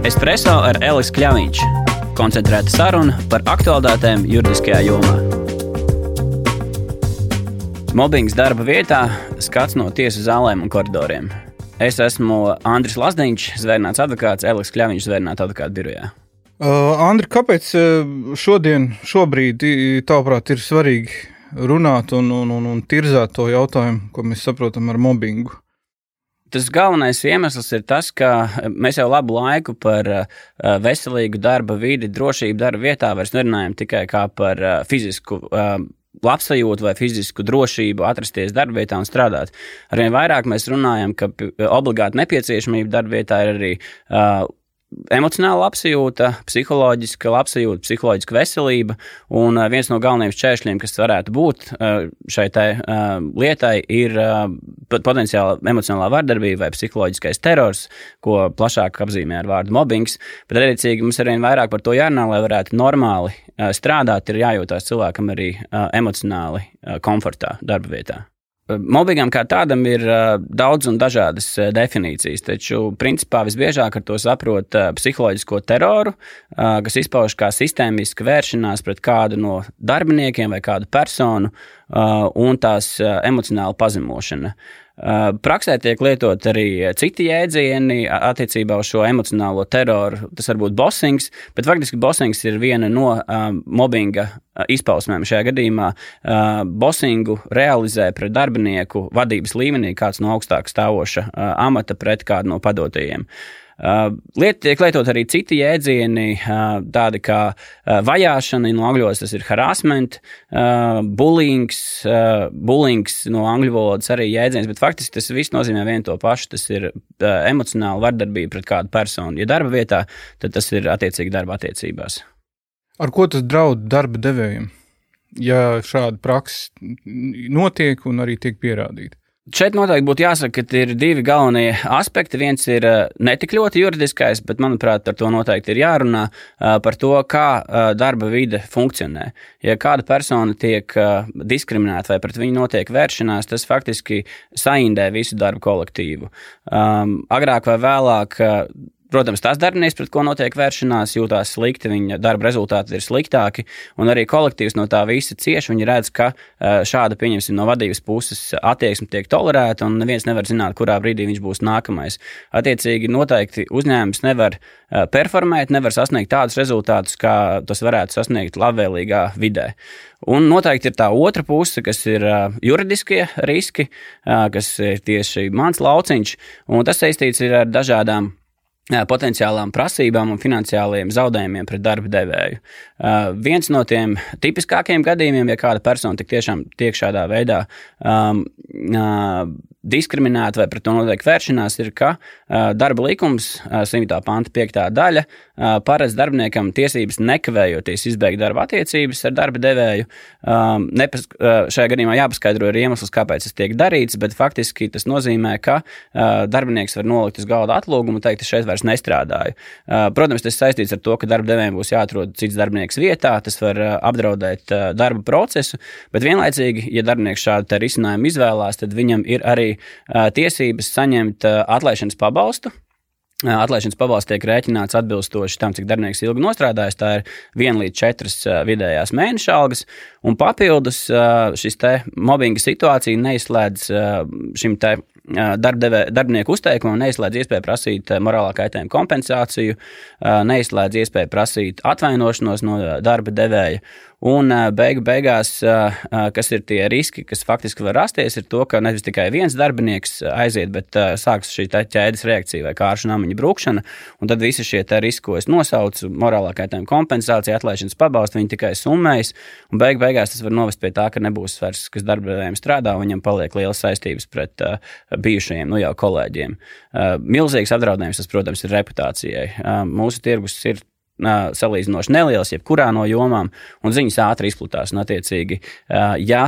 Espreso ar Elisu Kļāviņš. Koncentrēta saruna par aktuālitātēm juridiskajā jomā. Mobbings darba vietā, skats no tiesu zālēm un koridoriem. Es esmu Andris Lasdiņš, zvērnāts advokāts, Eliks Kļāviņš, zvērnāts advokātu birojā. Uh, Andri, kāpēc uh, šodien, šobrīd, tavuprāt, ir svarīgi runāt un, un, un, un tirzāt to jautājumu, ko mēs saprotam ar mobbingu? Tas galvenais iemesls ir tas, ka mēs jau labu laiku par uh, veselīgu darba vidi, drošību darba vietā vairs nerunājam tikai kā par uh, fizisku uh, labsajūtu vai fizisku drošību atrasties darbvietā un strādāt. Arvien vairāk mēs runājam, ka obligāti nepieciešamība darbvietā ir arī uh, emocionāla labsajūta, psiholoģiska labsajūta, psiholoģiska veselība. Un uh, viens no galvenajiem šķēršļiem, kas varētu būt uh, šai tai, uh, lietai, ir potenciāla emocionālā vardarbība vai psiholoģiskais terors, ko plašāk apzīmē ar vārdu mobbings. Bet, attiecīgi, mums arvien vairāk par to jārunā, lai varētu normāli strādāt, ir jājūtās cilvēkam arī emocionāli komfortā darba vietā. Mobbingam kā tādam ir daudz un dažādas definīcijas, taču principā visbiežāk ar to saprot psiholoģisko teroru, kas izpaužas kā sistēmiska vēršanās pret kādu no darbiniekiem vai kādu personu un tās emocionāla pazemošana. Praksē tiek lietot arī citi jēdzieni attiecībā uz šo emocionālo teroru. Tas var būt bossings, bet faktiski bossings ir viena no uh, mobbinga izpausmēm. Šajā gadījumā uh, bossingu realizē pret darbinieku vadības līmenī kāds no augstāk stāvoša uh, amata pret kādu no padotajiem. Uh, liet, tiek lietot arī citi jēdzieni, uh, tādi kā uh, vajāšana, no angļos tas ir harassment, bullying, bullying no angļu valodas arī jēdziens, bet faktiski tas viss nozīmē vienu to pašu. Tas ir emocionāla vardarbība pret kādu personu. Ja darba vietā, tad tas ir attiecīgi darba attiecībās. Ar ko tas draud darba devējiem? Ja šāda praksa notiek un arī tiek pierādīta. Šeit noteikti būtu jāsaka, ka ir divi galvenie aspekti. Viens ir eh, netik ļoti juridiskais, bet, manuprāt, par to noteikti ir jārunā eh, par to, kā eh, darba vide funkcionē. Ja kāda persona tiek diskriminēta vai pret viņu notiek vēršanās, tas faktiski saindē visu darbu kolektīvu. Um, agrāk vai vēlāk Protams, tas darbinieks, pret ko notiek vēršanās, jūtas slikti, viņa darba rezultāti ir sliktāki, un arī kolektīvs no tā visa cieš. Viņi redz, ka šāda, pieņemsim, no vadības puses attieksme tiek tolerēta, un neviens nevar zināt, kurā brīdī viņš būs nākamais. Attiecīgi, noteikti uzņēmums nevar performēt, nevar sasniegt tādus rezultātus, kā tas varētu sasniegt labvēlīgā vidē. Un noteikti ir tā otra puse, kas ir juridiskie riski, kas ir tieši mans lauciņš, un tas saistīts ar dažādām potenciālām prasībām un finansiāliem zaudējumiem pret darba devēju. Uh, viens no tiem tipiskākajiem gadījumiem, ja kāda persona tik tiešām tiek šādā veidā um, uh, diskriminēta vai pret to notiek vēršanās, ir, ka uh, darba likums, uh, 100. panta 5. daļa, paredz darbiniekam tiesības nekavējoties izbeigt darba attiecības ar darba devēju. Um, nepas, šajā gadījumā jāpaskaidro ir iemesls, kāpēc tas tiek darīts, bet faktiski tas nozīmē, ka darbinieks var nolikt uz galda atlūgumu un teikt, šeit vairs nestrādāju. Uh, protams, tas saistīts ar to, ka darba devējiem būs jāatrod cits darbinieks vietā, tas var uh, apdraudēt uh, darba procesu, bet vienlaicīgi, ja darbinieks šādu risinājumu izvēlās, tad viņam ir arī tiesības saņemt atlaišanas pabalstu. Atlaišanas pabalsts tiek rēķināts atbilstoši tam, cik darbinieks ilgi nostrādājis. Tā ir viena līdz četras vidējās mēneša algas. Un papildus šis mobbinga situācija neizslēdz šim te darbdevē, darbinieku uzteikumu, neizslēdz iespēju prasīt morālā kaitējuma kompensāciju, neizslēdz iespēju prasīt atvainošanos no darba devēja. Un beigu beigās, kas ir tie riski, kas faktiski var rasties, ir to, ka nevis tikai viens darbinieks aiziet, bet sāks šī ķēdes reakcija vai kāršu namiņa brūkšana, un tad visi šie riski, ko es nosaucu, morālā kaitējuma kompensācija, atlaišanas pabalsti, viņi tikai summējas, un beigu beigās tas var novest pie tā, ka nebūs vairs, kas darbdevējiem strādā, un viņam paliek lielas saistības pret uh, bijušajiem, nu jau kolēģiem. Uh, milzīgs apdraudējums tas, protams, ir reputācijai. Uh, mūsu tirgus ir salīdzinoši neliels, jebkurā no jomām, un ziņas ātri izplatās. Un, attiecīgi, ja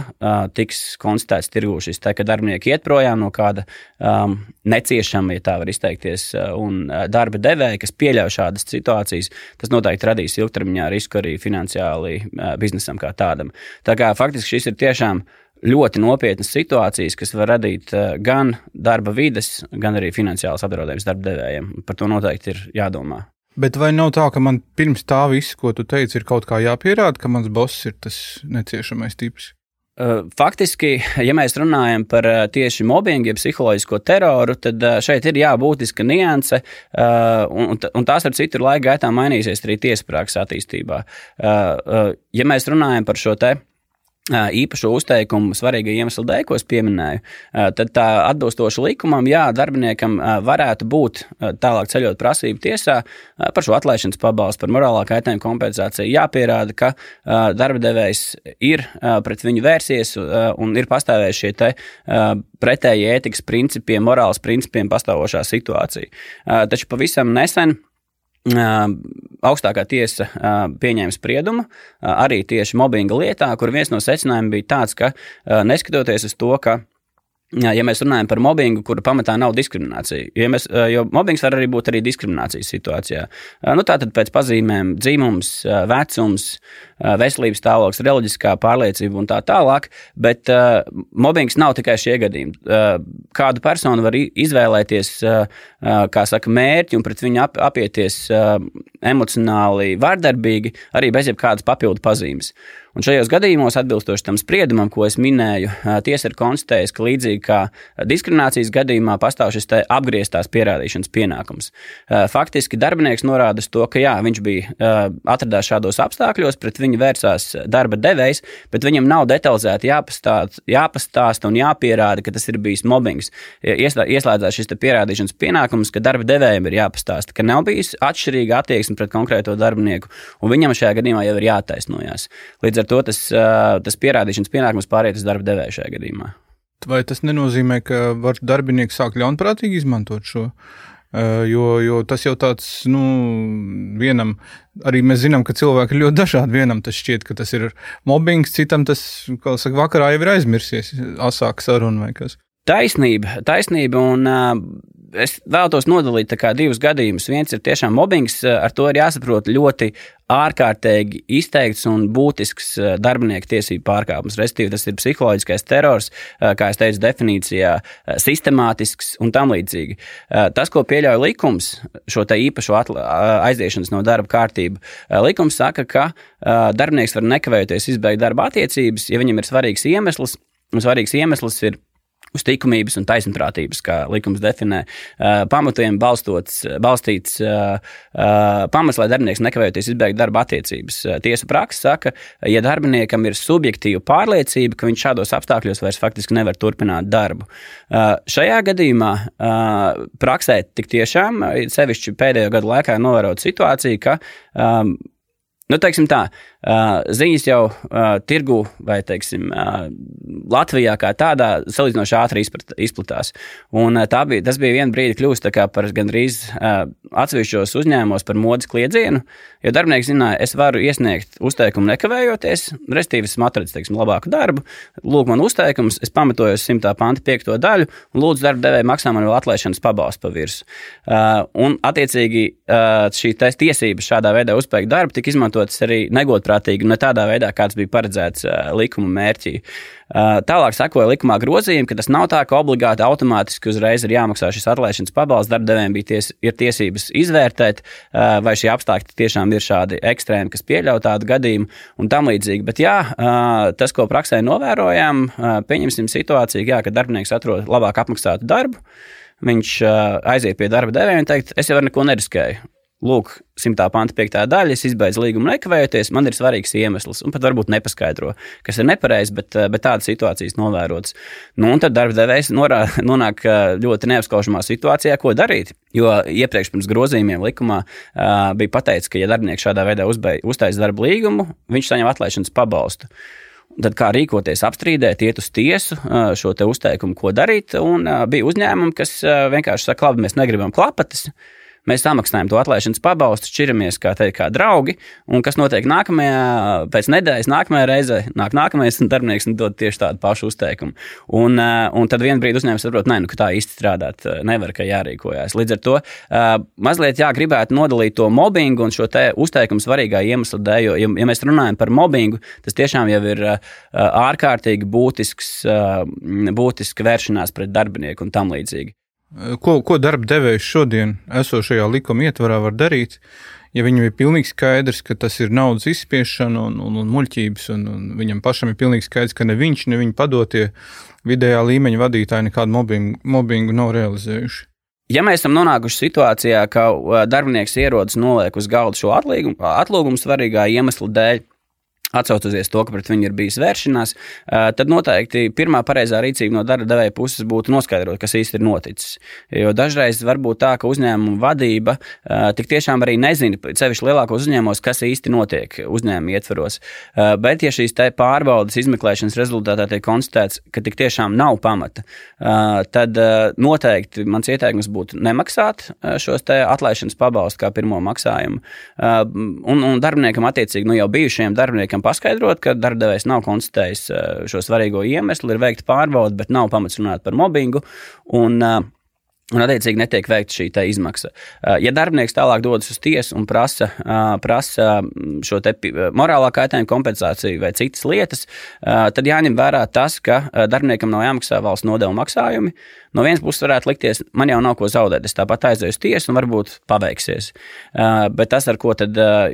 tiks konstatēts tirgū šis te, ka darbinieki iet projām no kāda um, neciešama, ja tā var izteikties, un darba devēja, kas pieļauj šādas situācijas, tas noteikti radīs ilgtermiņā risku arī finansiāli biznesam kā tādam. Tā kā faktiski šis ir tiešām ļoti nopietnas situācijas, kas var radīt gan darba vides, gan arī finansiālas apdraudējumus darba devējiem. Par to noteikti ir jādomā. Bet vai nav tā, ka man pirms tā viss, ko tu teici, ir kaut kā jāpierāda, ka mans boss ir tas neciešamais tips? Faktiski, ja mēs runājam par tieši mobbingu, jeb psiholoģisko teroru, tad šeit ir jābūtiska nianse, un, un tās ar citu laika gaitā mainīsies arī tiesprāks attīstībā. Ja mēs runājam par šo te īpašu uzteikumu svarīga iemesla dēļ, ko es pieminēju, tad tā atbilstoši likumam, jā, darbiniekam varētu būt tālāk ceļot prasību tiesā par šo atlaišanas pabalstu, par morālā kaitējuma kompensāciju. Jāpierāda, ka darba devējs ir pret viņu vērsies un ir pastāvējuši šie te pretēji ētikas principiem, morāles principiem pastāvošā situācija. Taču pavisam nesen augstākā tiesa pieņēma spriedumu arī tieši mobbinga lietā, kur viens no secinājumiem bija tāds, ka neskatoties uz to, ka Ja mēs runājam par mobbingu, kura pamatā nav diskriminācija, ja mēs, jo mobbings var arī būt arī diskriminācijas situācijā. Nu, Tātad pēc pazīmēm dzimums, vecums, veselības stāvoklis, reliģiskā pārliecība un tā tālāk, bet uh, mobbings nav tikai šie gadījumi. Uh, kādu personu var izvēlēties, uh, kā saka, mērķi un pret viņu ap, apieties emocionāli vardarbīgi, arī bez jebkādas papildu pazīmes. Un šajos gadījumos, atbilstoši tam spriedumam, ko es minēju, tiesa ir konstatējusi, ka līdzīgi kā diskriminācijas gadījumā pastāv šis apgrieztās pierādīšanas pienākums. Faktiski darbinieks norāda to, ka jā, viņš bija atradās šādos apstākļos, pret viņu vērsās darba devējs, bet viņam nav detalizēti jāpastāst, jāpastāst un jāpierāda, ka tas ir bijis mobbings. Ieslēdzās šis pierādīšanas pienākums, ka darba devējiem ir jāpastāsta, ka nav bijis atšķirīga attieksme pret konkrēto darbinieku, un viņam šajā gadījumā jau ir jātaisnojas. Līdz ar to tas, tas pierādīšanas pienākums pāriet uz darba devēju šajā gadījumā. Vai tas nenozīmē, ka var darbinieks sākt ļaunprātīgi izmantot šo? Jo, jo tas jau tāds, nu, vienam, arī mēs zinām, ka cilvēki ir ļoti dažādi. Vienam tas šķiet, ka tas ir mobbings, citam tas, kā saka, vakarā jau ir aizmirsies, asāk saruna vai kas. Taisnība, taisnība, un es vēlos nodalīt divus gadījumus. Viens ir tiešām mobbings, ar to ir jāsaprot ļoti ārkārtīgi izteikts un būtisks darbinieku tiesību pārkāpums. Respektīvi, tas ir psiholoģiskais terors, kā jau teicu, definīcijā, sistemātisks un tam līdzīgi. Tas, ko pieļauj likums, šo īpašo aiziešanas no darba kārtību, likums saka, ka darbinieks var nekavējoties izbeigt darba attiecības, ja viņam ir svarīgs iemesls. Un svarīgs iemesls ir uz likumības un taisnprātības, kā likums definē, uh, pamatiem balstots, balstīts uh, uh, pamats, lai darbinieks nekavējoties izbeigtu darba attiecības. Tiesa praksa saka, ja darbiniekam ir subjektīva pārliecība, ka viņš šādos apstākļos vairs faktiski nevar turpināt darbu. Šajā gadījumā praksē tik tiešām, sevišķi pēdējo gadu laikā, novērot situāciju, ka um, Nu, teiksim tā, ziņas jau tirgu vai, teiksim, Latvijā kā tādā salīdzinoši ātri izplatās. Un bija, tas bija viena brīdi kļūst par gandrīz atsevišķos uzņēmumos par modes kliedzienu, jo darbinieks zināja, es varu iesniegt uzteikumu nekavējoties, restīvi esmu atradzis, teiksim, labāku darbu, lūk man uzteikums, es pamatojos 100. panta 5. daļu un lūdzu darba devēju maksā man vēl atlaišanas pabalstu pa virsmu. Un, attiecīgi, šī tiesības šādā veidā uzspēkt darbu tika izmantot izmantotas arī negodprātīgi, ne tādā veidā, kāds bija paredzēts likuma mērķī. Tālāk sekoja likumā grozījumi, ka tas nav tā, ka obligāti automātiski uzreiz ir jāmaksā šis atlaišanas pabalsts. Darbdevējiem ties, ir tiesības izvērtēt, vai šie apstākļi tiešām ir šādi ekstrēmi, kas pieļauj tādu gadījumu un tam līdzīgi. Bet jā, tas, ko praksē novērojām, pieņemsim situāciju, jā, ka darbinieks atrod labāk apmaksātu darbu. Viņš aiziet pie darba devēja un teikt, es jau neko neriskēju lūk, 100. panta 5. daļa, es izbeidzu līgumu nekavējoties, man ir svarīgs iemesls, un pat varbūt nepaskaidro, kas ir nepareizi, bet, eh, bet tādas situācijas novērotas. Nu, un tad darba devējs nonāk eh, ļoti neapskaužamā situācijā, ko darīt. Jo iepriekš pirms grozījumiem likumā uh, bija pateikts, ka, ja darbinieks šādā veidā uztaisīs darba līgumu, viņš saņem atlaišanas pabalstu. Tad kā rīkoties, apstrīdēt, iet uz tiesu, šo te uzteikumu, ko darīt. Un bija uzņēmumi, kas vienkārši saka, labi, mēs negribam klapatas. Mēs samaksājam to atlaišanas pabalstu, šķiramies kā, teikt, kā draugi. Un kas notiek nākamajā, pēc nedēļas, nākamajā reizē, nāk nākamais darbinieks un dod tieši tādu pašu uzteikumu. Un, eh, un tad vienā brīdī uzņēmums saprot, ne, nu, ka tā īsti strādāt eh, nevar, ka jārīkojas. Līdz ar to uh, mazliet jā, gribētu nodalīt to mobbingu un šo uzteikumu svarīgā iemesla dēļ. Jo, ja, ja mēs runājam par mobbingu, tas tiešām jau ir ārkārtīgi būtisks, būtiska vēršanās pret darbinieku un tam līdzīgi. Ko, ko darba devējs šodien esošajā likuma ietvarā var darīt, ja viņam ir pilnīgi skaidrs, ka tas ir naudas izspiešana un, un, un muļķības, un, un viņam pašam ir pilnīgi skaidrs, ka ne viņš, ne viņa padotie vidējā līmeņa vadītāji nekādu mobbingu, mobbingu nav realizējuši. Ja mēs esam nonākuši situācijā, ka darbinieks ierodas noliek uz galda šo atlīgumu, atlūgumu svarīgā iemesla dēļ, Atcaucoties to, ka pret viņu ir bijis vēršanās, tad noteikti pirmā pareizā rīcība no darba devēja puses būtu noskaidrot, kas īsti ir noticis. Jo dažreiz var būt tā, ka uzņēmuma vadība tik tiešām arī nezina, sevišķi lielākos uzņēmumos, kas īsti notiek uzņēmuma ietvaros. Bet, ja šīs pārbaudas izmeklēšanas rezultātā tiek konstatēts, ka tik tiešām nav pamata, tad noteikti mans ieteikums būtu nemaksāt šos atlaišanas pabalstus kā pirmo maksājumu. Un, un darbiniekam, attiecīgi, nu jau bijušajiem darbiniekiem, varam paskaidrot, ka darbdevējs nav konstatējis eh, šo svarīgo iemeslu, ir veikta pārbauda, bet nav pamats runāt par mobbingu. Un, eh, Un, attiecīgi, netiek veikta šī izmaksa. Eh, ja darbinieks tālāk dodas uz tiesu un prasa, prasa mm, šo morālā kaitējuma kompensāciju vai citas lietas, tad jāņem vērā tas, ka darbiniekam nav jāmaksā valsts nodevu maksājumi. No vienas puses varētu likties, man jau nav ko zaudēt, es tāpat aizēju uz tiesu un varbūt paveiksies. Uh, bet tas, ar ko tad uh,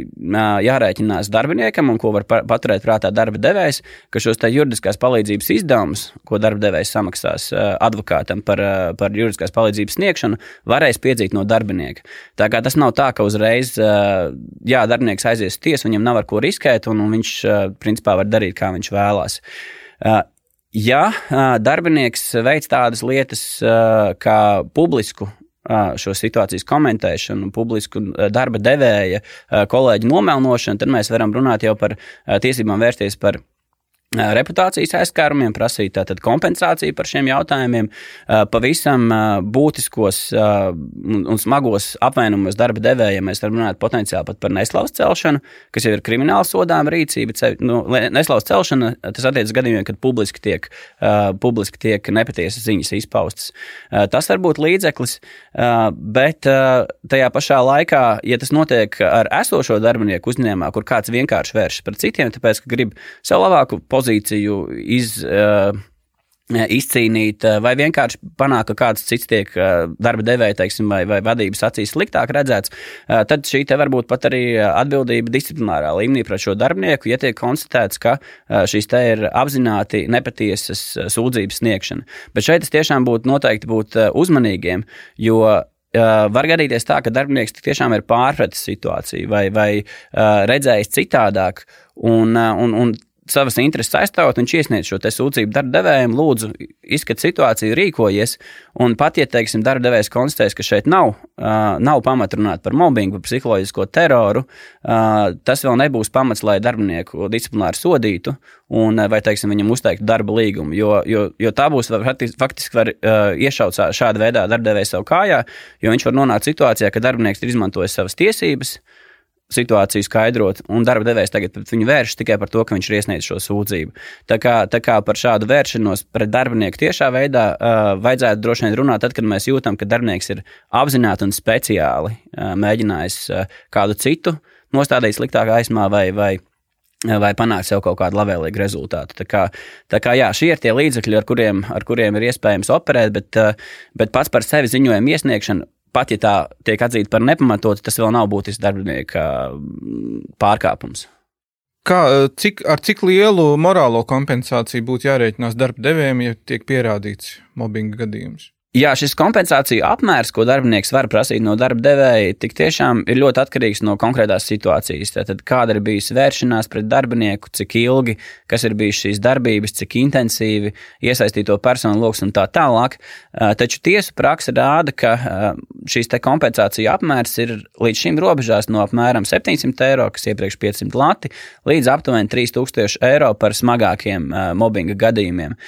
jārēķinās darbiniekam un ko var paturēt prātā darba devējs, ka šos juridiskās palīdzības izdevumus, ko darba devējs samaksās uh, advokātam par, par juridiskās palīdzības sniegšanu, varēs piedzīt no darbinieka. Tā kā tas nav tā, ka uzreiz, jā, darbinieks aizies uz tiesu, viņam nav ar ko riskēt, un, un viņš principā var darīt, kā viņš vēlās. Ja darbinieks veic tādas lietas kā publisku šo situācijas komentēšanu, publisku darba devēja kolēģi nomelnošanu, tad mēs varam runāt jau par tiesībām vērsties par reputācijas aizskārumiem, prasīt tātad kompensāciju par šiem jautājumiem, pavisam būtiskos un smagos apvainojumos darba devējiem. Mēs varam runāt potenciāli pat par neslaus celšanu, kas jau ir krimināla sodāma rīcība. Nu, neslaus celšana tas attiecas gadījumiem, kad publiski tiek, publiski tiek nepatiesas ziņas izpaustas. Tas var būt līdzeklis, bet tajā pašā laikā, ja tas notiek ar esošo darbinieku uzņēmumā, kur kāds vienkārši vēršas pret citiem, tāpēc, ka grib sev labāku pozīciju iz, uh, izcīnīt, vai vienkārši panākt, ka kāds cits tiek darba devēja, teiksim, vai, vai vadības acīs sliktāk redzēts, tad šī te var būt pat arī atbildība disciplinārā līmenī pret šo darbinieku, ja tiek konstatēts, ka šīs te ir apzināti nepatiesas sūdzības sniegšana. Bet šeit es tiešām būtu noteikti būt uzmanīgiem, jo var gadīties tā, ka darbinieks tiešām ir pārpratis situāciju vai, vai redzējis citādāk. Un, un, un savas intereses aizstāvot, viņš iesniedz šo sūdzību darba devējiem, lūdzu, izskat situāciju, rīkojies. Un pat, ja, teiksim, darba devējs konstatēs, ka šeit nav, uh, nav pamata runāt par mobbingu, par psiholoģisko teroru, uh, tas vēl nebūs pamats, lai darbinieku disciplināri sodītu un vai, teiksim, viņam uzteiktu darba līgumu. Jo, jo, jo tā būs faktiski var uh, iešaut šāda veidā darba devējs savu kājā, jo viņš var nonākt situācijā, ka darbinieks ir izmantojis savas tiesības situāciju skaidrot, un darba devējs tagad viņu vēršas tikai par to, ka viņš ir iesniedzis šo sūdzību. Tā kā, tā kā par šādu vēršanos pret darbinieku tiešā veidā uh, vajadzētu droši vien runāt, tad, kad mēs jūtam, ka darbinieks ir apzināti un speciāli uh, mēģinājis uh, kādu citu nostādīt sliktākā aizmā vai, vai vai panākt sev kaut kādu labvēlīgu rezultātu. Tā kā, tā kā jā, šie ir tie līdzekļi, ar kuriem, ar kuriem ir iespējams operēt, bet, bet pats par sevi ziņojumu iesniegšanu pat ja tā tiek atzīta par nepamatotu, tas vēl nav būtisks darbinieka mm, pārkāpums. Kā, cik, ar cik lielu morālo kompensāciju būtu jārēķinās darba devējiem, ja tiek pierādīts mobbinga gadījums? Jā, šis kompensāciju apmērs, ko darbinieks var prasīt no darba devēja, tik tiešām ir ļoti atkarīgs no konkrētās situācijas. Tātad, kāda ir bijusi vēršanās pret darbinieku, cik ilgi, kas ir bijušas šīs darbības, cik intensīvi iesaistīto personu lokus un tā tālāk. Taču tiesu praksa rāda, ka šīs kompensāciju apmērs ir līdz šim robežās no apmēram 700 eiro, kas iepriekš 500 lati, līdz aptuveni 3000 eiro par smagākiem mobbinga gadījumiem.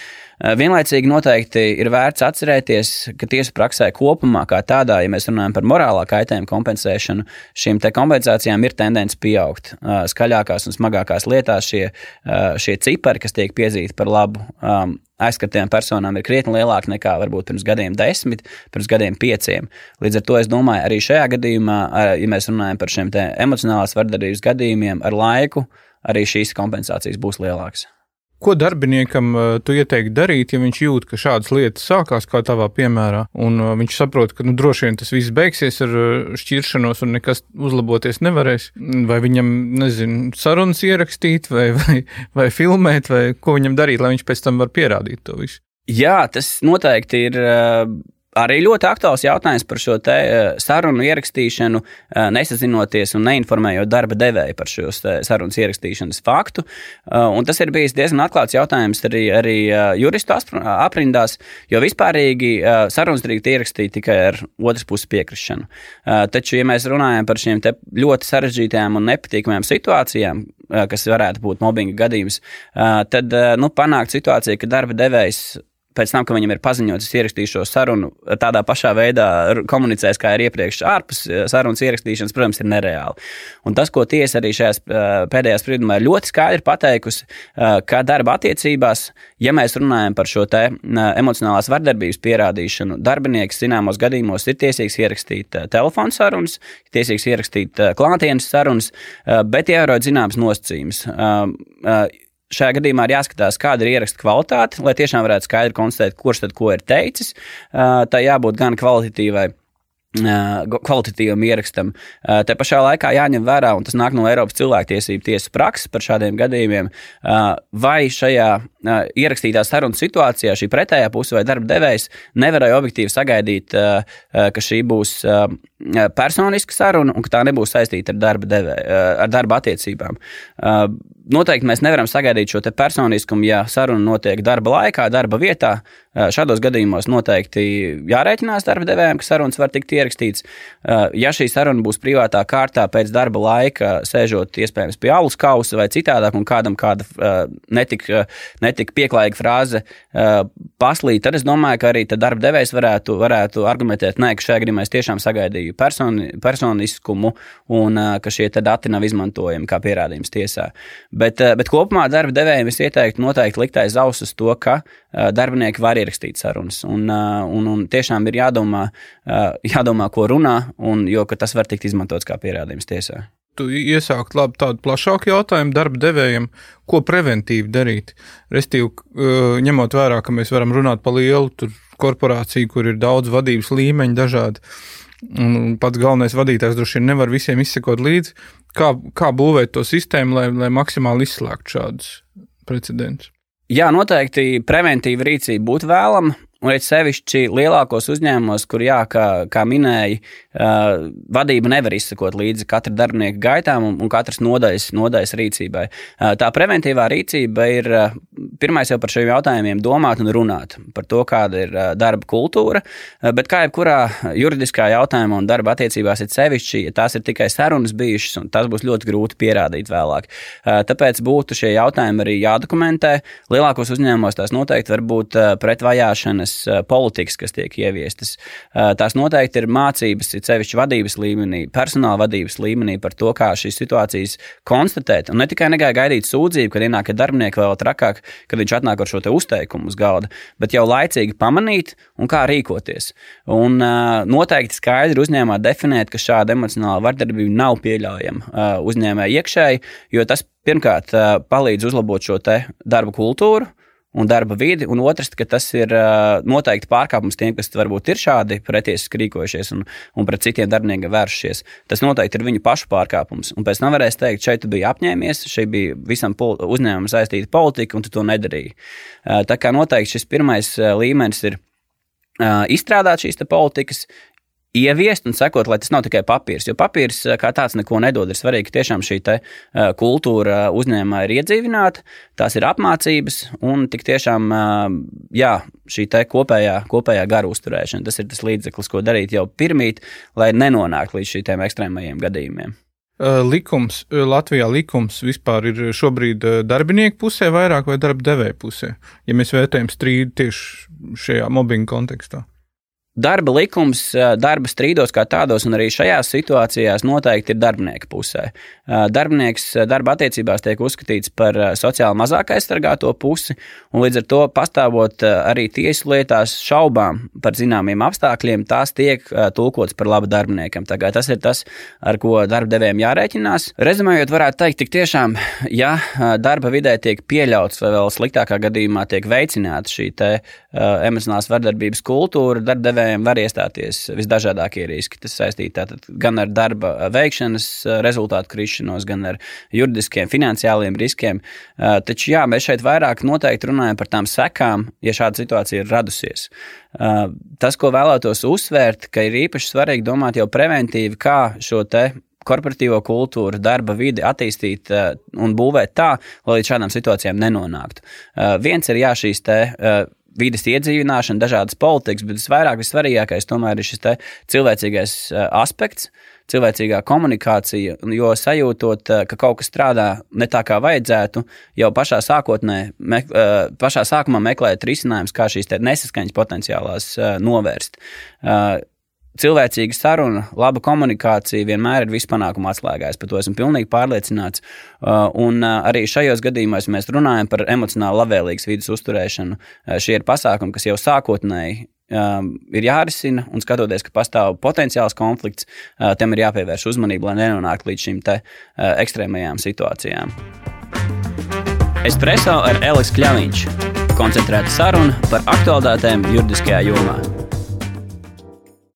Eh, vienlaicīgi noteikti ir vērts atcerēties, ka tiesu praksē kopumā, kā tādā, ja mēs runājam par morālā kaitējuma kompensēšanu, šīm kompensācijām ir tendence pieaugt. Eh, skaļākās un smagākās lietās šie, eh, šie cipari, kas tiek piezīti par labu um, aizskartajām personām ir krietni lielāka nekā varbūt pirms gadiem desmit, pirms gadiem pieciem. Līdz ar to es domāju, arī šajā gadījumā, ja mēs runājam par šiem emocionālās vardarbības gadījumiem, ar laiku arī šīs kompensācijas būs lielākas. Ko darbiniekam uh, tu ieteiktu darīt, ja viņš jūt, ka šādas lietas sākās, kā tavā piemērā, un uh, viņš saprot, ka nu, droši vien tas viss beigsies ar uh, šķiršanos un nekas uzlaboties nevarēs? Vai viņam, nezinu, sarunas ierakstīt, vai, vai, vai filmēt, vai ko viņam darīt, lai viņš pēc tam var pierādīt to visu? Jā, tas noteikti ir. Arī ļoti aktuāls jautājums par šo sarunu ierakstīšanu, nesazinoties un neinformējot darba devēju par šo sarunas ierakstīšanas faktu. Un tas ir bijis diezgan atklāts jautājums arī, arī juristu aprindās, jo vispārīgi sarunas drīkst ierakstīt tikai ar otras puses piekrišanu. Taču, ja mēs runājam par šīm ļoti sarežģītajām un nepatīkamajām situācijām, kas varētu būt mobbinga gadījums, tad nu, panākt situāciju, ka darba devējs pēc tam, kad viņam ir paziņots, es ierakstīšu šo sarunu, tādā pašā veidā komunicēs, kā ir iepriekš ārpus eh, sarunas ierakstīšanas, protams, ir nereāli. Un tas, ko tiesa arī šajās eh, pēdējās spriedumā ļoti skaidri pateikusi, eh, ka darba attiecībās, ja mēs runājam par šo te emocionālās vardarbības pierādīšanu, darbinieks zināmos gadījumos ir tiesīgs ierakstīt telefonu sarunas, tiesīgs ierakstīt klātienes sarunas, bet ievērot zināmas nosacījumus šajā gadījumā ir jāskatās, kāda ir ieraksta kvalitāte, lai tiešām varētu skaidri konstatēt, kurš tad ko ir teicis. Tā jābūt gan kvalitatīvai kvalitatīvam ierakstam. Te pašā laikā jāņem vērā, un tas nāk no Eiropas cilvēktiesību tiesas prakses par šādiem gadījumiem, vai šajā ierakstītā sarunas situācijā šī pretējā puse vai darba devējs nevarēja objektīvi sagaidīt, ka šī būs personiska saruna un ka tā nebūs saistīta ar darba, devē, ar darba attiecībām. Noteikti mēs nevaram sagaidīt šo personiskumu, ja saruna notiek darba laikā, darba vietā. Šādos gadījumos noteikti jārēķinās darba devējiem, ka sarunas var tikt ierakstīts. Ja šī saruna būs privātā kārtā pēc darba laika, sēžot iespējams pie alus kausa vai citādāk, un kādam kāda netika, netika pieklājīga frāze paslīd, tad es domāju, ka arī darba devējs varētu, varētu argumentēt, nē, ka šajā gadījumā es tiešām sagaidīju personi, personiskumu un ka šie dati nav izmantojami kā pierādījums tiesā. Bet, eh, bet kopumā darba devējiem es ieteiktu noteikti likt aiz ausis to, ka eh, darbinieki var ierakstīt sarunas. Un, eh, un, un tiešām ir jādomā, jādomā ko runā, un, jo tas var tikt izmantots kā pierādījums tiesā. Iesākt labi tādu plašāku jautājumu darba devējiem, ko preventīvi darīt. Restīvi, ņemot vērā, ka mēs varam runāt par lielu korporāciju, kur ir daudz vadības līmeņu dažādi. Un pats galvenais vadītājs droši vien nevar visiem izsekot līdzi kā, kā būvēt to sistēmu, lai, lai maksimāli izslēgtu šādus precedentus? Jā, noteikti preventīva rīcība būtu vēlama. Un it sevišķi lielākos uzņēmumos, kur, jā, kā, kā minēja, uh, vadība nevar izsekot līdzi katra darbinieka gaitām un, un katras nodaļas, nodaļas rīcībai. Uh, tā preventīvā rīcība ir uh, pirmais jau par šiem jautājumiem domāt un runāt par to, kāda ir uh, darba kultūra. Uh, bet kā jebkurā juridiskā jautājumā un darba attiecībās, ir sevišķi, ja tās ir tikai sarunas bijušas, un tas būs ļoti grūti pierādīt vēlāk. Uh, tāpēc būtu šie jautājumi arī jādokumentē. Lielākos uzņēmumos tās noteikti var būt uh, pretvajāšanas jaunas uh, politikas, kas tiek ieviestas. Uh, tās noteikti ir mācības, ir sevišķi vadības līmenī, personāla vadības līmenī par to, kā šīs situācijas konstatēt. Un ne tikai negāja gaidīt sūdzību, kad ienāk darbinieki vēl trakāk, kad viņš atnāk ar šo uzteikumu uz galda, bet jau laicīgi pamanīt un kā rīkoties. Un uh, noteikti skaidri uzņēmumā definēt, ka šāda emocionāla vardarbība nav pieļaujama uzņēmēji iekšēji, jo tas pirmkārt palīdz uzlabot šo darba kultūru, un darba vidi, un otrs, ka tas ir noteikti pārkāpums tiem, kas varbūt ir šādi pretiesiski rīkojušies un, un pret citiem darbiniekiem vēršies. Tas noteikti ir viņu pašu pārkāpums. Un pēc tam varēs teikt, šeit bija apņēmies, šeit bija visam uzņēmumam saistīta politika, un tu to nedarīji. Tā kā noteikti šis pirmais līmenis ir izstrādāt šīs politikas, ieviest un sekot, lai tas nav tikai papīrs. Jo papīrs eh, kā tāds neko nedod. Ir svarīgi, ka tiešām šī te, uh, kultūra uzņēmumā ir iedzīvināta, tās ir apmācības un tik tiešām uh, jā, šī kopējā, kopējā gara uzturēšana. Tas ir tas līdzeklis, ko darīt jau pirmīt, lai nenonāktu līdz šiem ekstrēmajiem gadījumiem. Likums, Latvijā likums vispār ir šobrīd darbinieku pusē vairāk vai darba devēja pusē, ja mēs vērtējam strīdu tieši šajā mobbinga kontekstā. Darba likums, darba strīdos kā tādos, un arī šajās situācijās noteikti ir darbinieka pusē. Darbinieks darba attiecībās tiek uzskatīts par sociāli mazāk aizsargāto pusi, un līdz ar to pastāvot arī tiesu lietās šaubām par zināmiem apstākļiem, tās tiek tulkots par labu darbiniekam. Tagad tas ir tas, ar ko darba devējiem jārēķinās. Rezumējot, varētu teikt, tik tiešām, ja darba vidē tiek pieļauts vai vēl sliktākā gadījumā tiek veicināta šī emocionālās vardarbības kultūra, darba devējiem uzņēmējiem var iestāties visdažādākie riski. Tas saistīts gan ar darba veikšanas rezultātu krišanos, gan ar juridiskiem, finansiāliem riskiem. Taču jā, mēs šeit vairāk noteikti runājam par tām sekām, ja šāda situācija ir radusies. Tas, ko vēlētos uzsvērt, ka ir īpaši svarīgi domāt jau preventīvi, kā šo te korporatīvo kultūru, darba vidi attīstīt un būvēt tā, lai līdz šādām situācijām nenonāktu. Viens ir jā, šīs te vidas iedzīvināšana, dažādas politikas, bet visvairāk vissvarīgākais tomēr ir šis cilvēcīgais eh, aspekts, cilvēcīgā komunikācija, jo sajūtot, eh, ka kaut kas strādā ne tā, kā vajadzētu, jau pašā sākotnē, me, eh, pašā sākumā meklēt risinājumus, kā šīs nesaskaņas potenciālās novērst cilvēcīga saruna, laba komunikācija vienmēr ir vispanākuma atslēgājs. Par to esmu pilnīgi pārliecināts. Uh, un uh, arī šajos gadījumos mēs runājam par emocionāli labvēlīgas vidas uzturēšanu. Uh, šie ir pasākumi, kas jau sākotnēji um, ir jārisina, un skatoties, ka pastāv potenciāls konflikts, tam ir jāpievērš uzmanība, lai nenonāktu līdz šīm ekstrēmajām situācijām. Espreso ar Elisu Kļaviņš. Koncentrēta saruna par aktuālitātēm juridiskajā jomā.